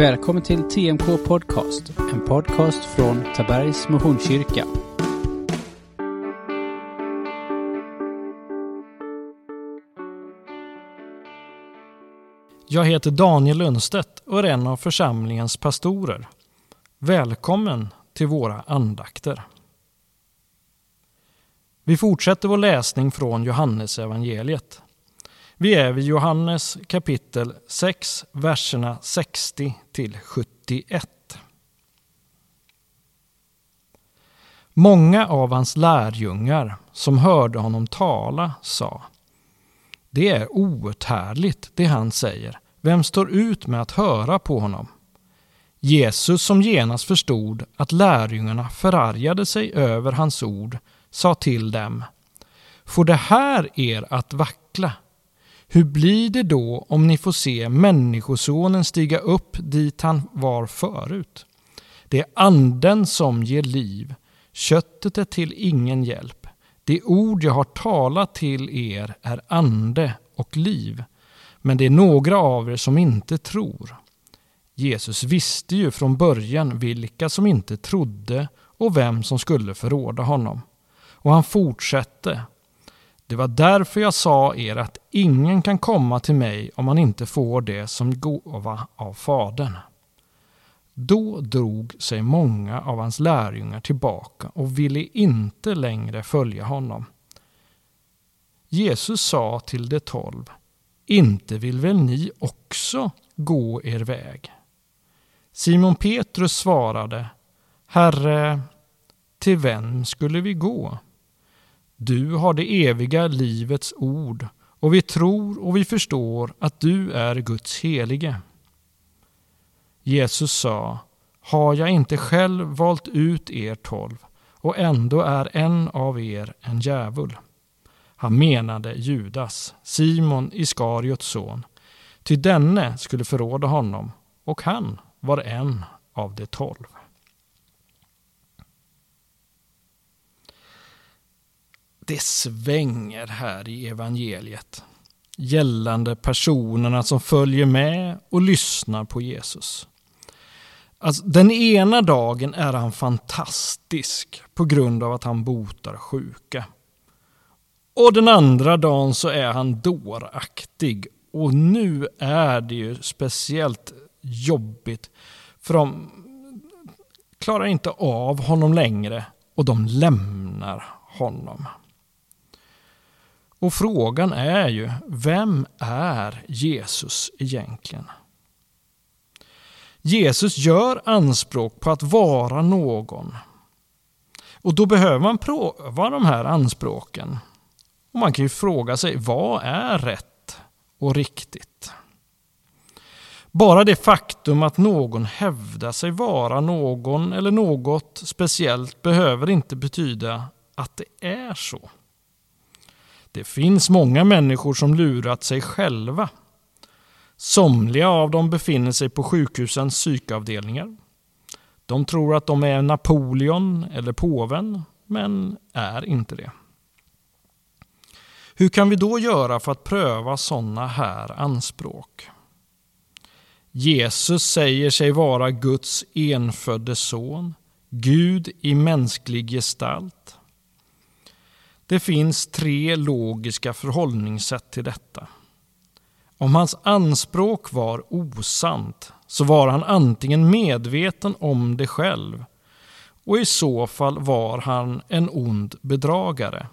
Välkommen till TMK Podcast, en podcast från Tabergs Missionskyrka. Jag heter Daniel Lundstedt och är en av församlingens pastorer. Välkommen till våra andakter. Vi fortsätter vår läsning från Johannes evangeliet. Vi är vid Johannes kapitel 6, verserna 60 till 71. Många av hans lärjungar som hörde honom tala sa Det är outhärdligt det han säger. Vem står ut med att höra på honom? Jesus som genast förstod att lärjungarna förargade sig över hans ord sa till dem Får det här er att vackla? Hur blir det då om ni får se Människosonen stiga upp dit han var förut? Det är anden som ger liv, köttet är till ingen hjälp. Det ord jag har talat till er är ande och liv, men det är några av er som inte tror. Jesus visste ju från början vilka som inte trodde och vem som skulle förråda honom. Och han fortsatte det var därför jag sa er att ingen kan komma till mig om man inte får det som gåva av Fadern. Då drog sig många av hans lärjungar tillbaka och ville inte längre följa honom. Jesus sa till de tolv, inte vill väl ni också gå er väg? Simon Petrus svarade, Herre, till vem skulle vi gå? Du har det eviga livets ord och vi tror och vi förstår att du är Guds helige. Jesus sa, har jag inte själv valt ut er tolv och ändå är en av er en djävul. Han menade Judas, Simon Iskariots son, ty denne skulle förråda honom och han var en av de tolv. Det svänger här i evangeliet gällande personerna som följer med och lyssnar på Jesus. Alltså, den ena dagen är han fantastisk på grund av att han botar sjuka. Och den andra dagen så är han dåraktig. Och nu är det ju speciellt jobbigt för de klarar inte av honom längre och de lämnar honom. Och frågan är ju, vem är Jesus egentligen? Jesus gör anspråk på att vara någon. Och då behöver man pröva de här anspråken. Och man kan ju fråga sig, vad är rätt och riktigt? Bara det faktum att någon hävdar sig vara någon eller något speciellt behöver inte betyda att det är så. Det finns många människor som lurat sig själva. Somliga av dem befinner sig på sjukhusens psykavdelningar. De tror att de är Napoleon eller påven, men är inte det. Hur kan vi då göra för att pröva sådana här anspråk? Jesus säger sig vara Guds enfödde son, Gud i mänsklig gestalt. Det finns tre logiska förhållningssätt till detta. Om hans anspråk var osant så var han antingen medveten om det själv och i så fall var han en ond bedragare.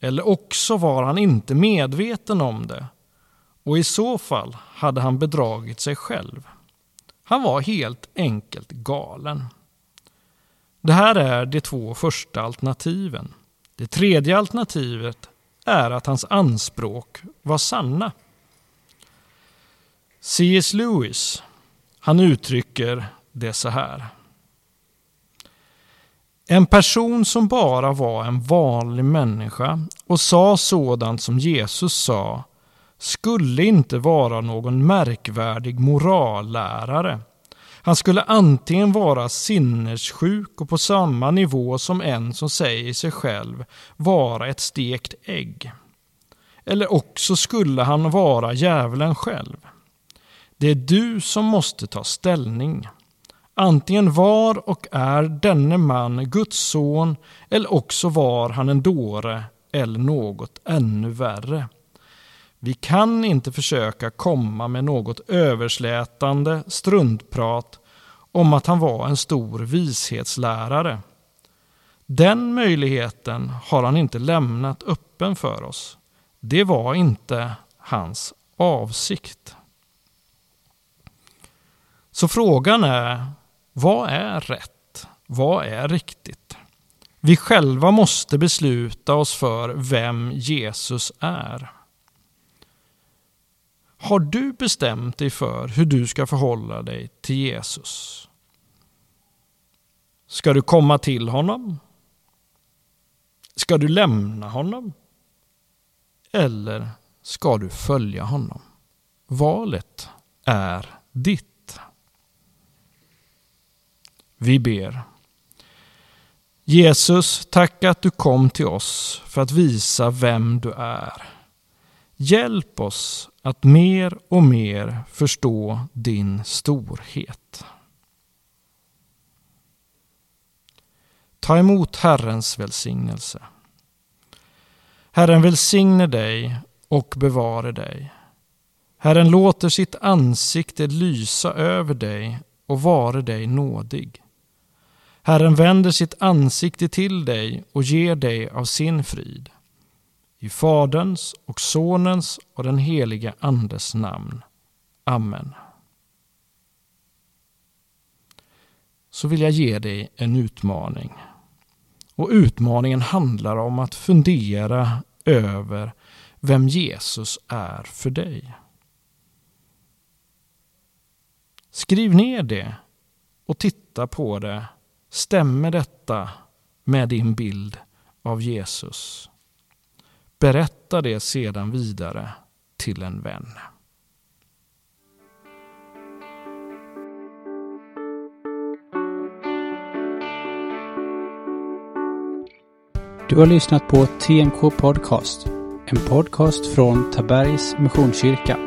Eller också var han inte medveten om det och i så fall hade han bedragit sig själv. Han var helt enkelt galen. Det här är de två första alternativen. Det tredje alternativet är att hans anspråk var sanna. C.S. Lewis han uttrycker det så här. En person som bara var en vanlig människa och sa sådant som Jesus sa skulle inte vara någon märkvärdig morallärare han skulle antingen vara sinnessjuk och på samma nivå som en som säger sig själv vara ett stekt ägg. Eller också skulle han vara djävulen själv. Det är du som måste ta ställning. Antingen var och är denne man Guds son eller också var han en dåre eller något ännu värre. Vi kan inte försöka komma med något överslätande struntprat om att han var en stor vishetslärare. Den möjligheten har han inte lämnat öppen för oss. Det var inte hans avsikt. Så frågan är, vad är rätt? Vad är riktigt? Vi själva måste besluta oss för vem Jesus är. Har du bestämt dig för hur du ska förhålla dig till Jesus? Ska du komma till honom? Ska du lämna honom? Eller ska du följa honom? Valet är ditt. Vi ber. Jesus, tack att du kom till oss för att visa vem du är. Hjälp oss att mer och mer förstå din storhet. Ta emot Herrens välsignelse. Herren välsigne dig och bevare dig. Herren låter sitt ansikte lysa över dig och vare dig nådig. Herren vänder sitt ansikte till dig och ger dig av sin frid. I Faderns och Sonens och den helige Andes namn. Amen. Så vill jag ge dig en utmaning. Och utmaningen handlar om att fundera över vem Jesus är för dig. Skriv ner det och titta på det. Stämmer detta med din bild av Jesus? Berätta det sedan vidare till en vän. Du har lyssnat på TNK Podcast, en podcast från Tabergs Missionskyrka.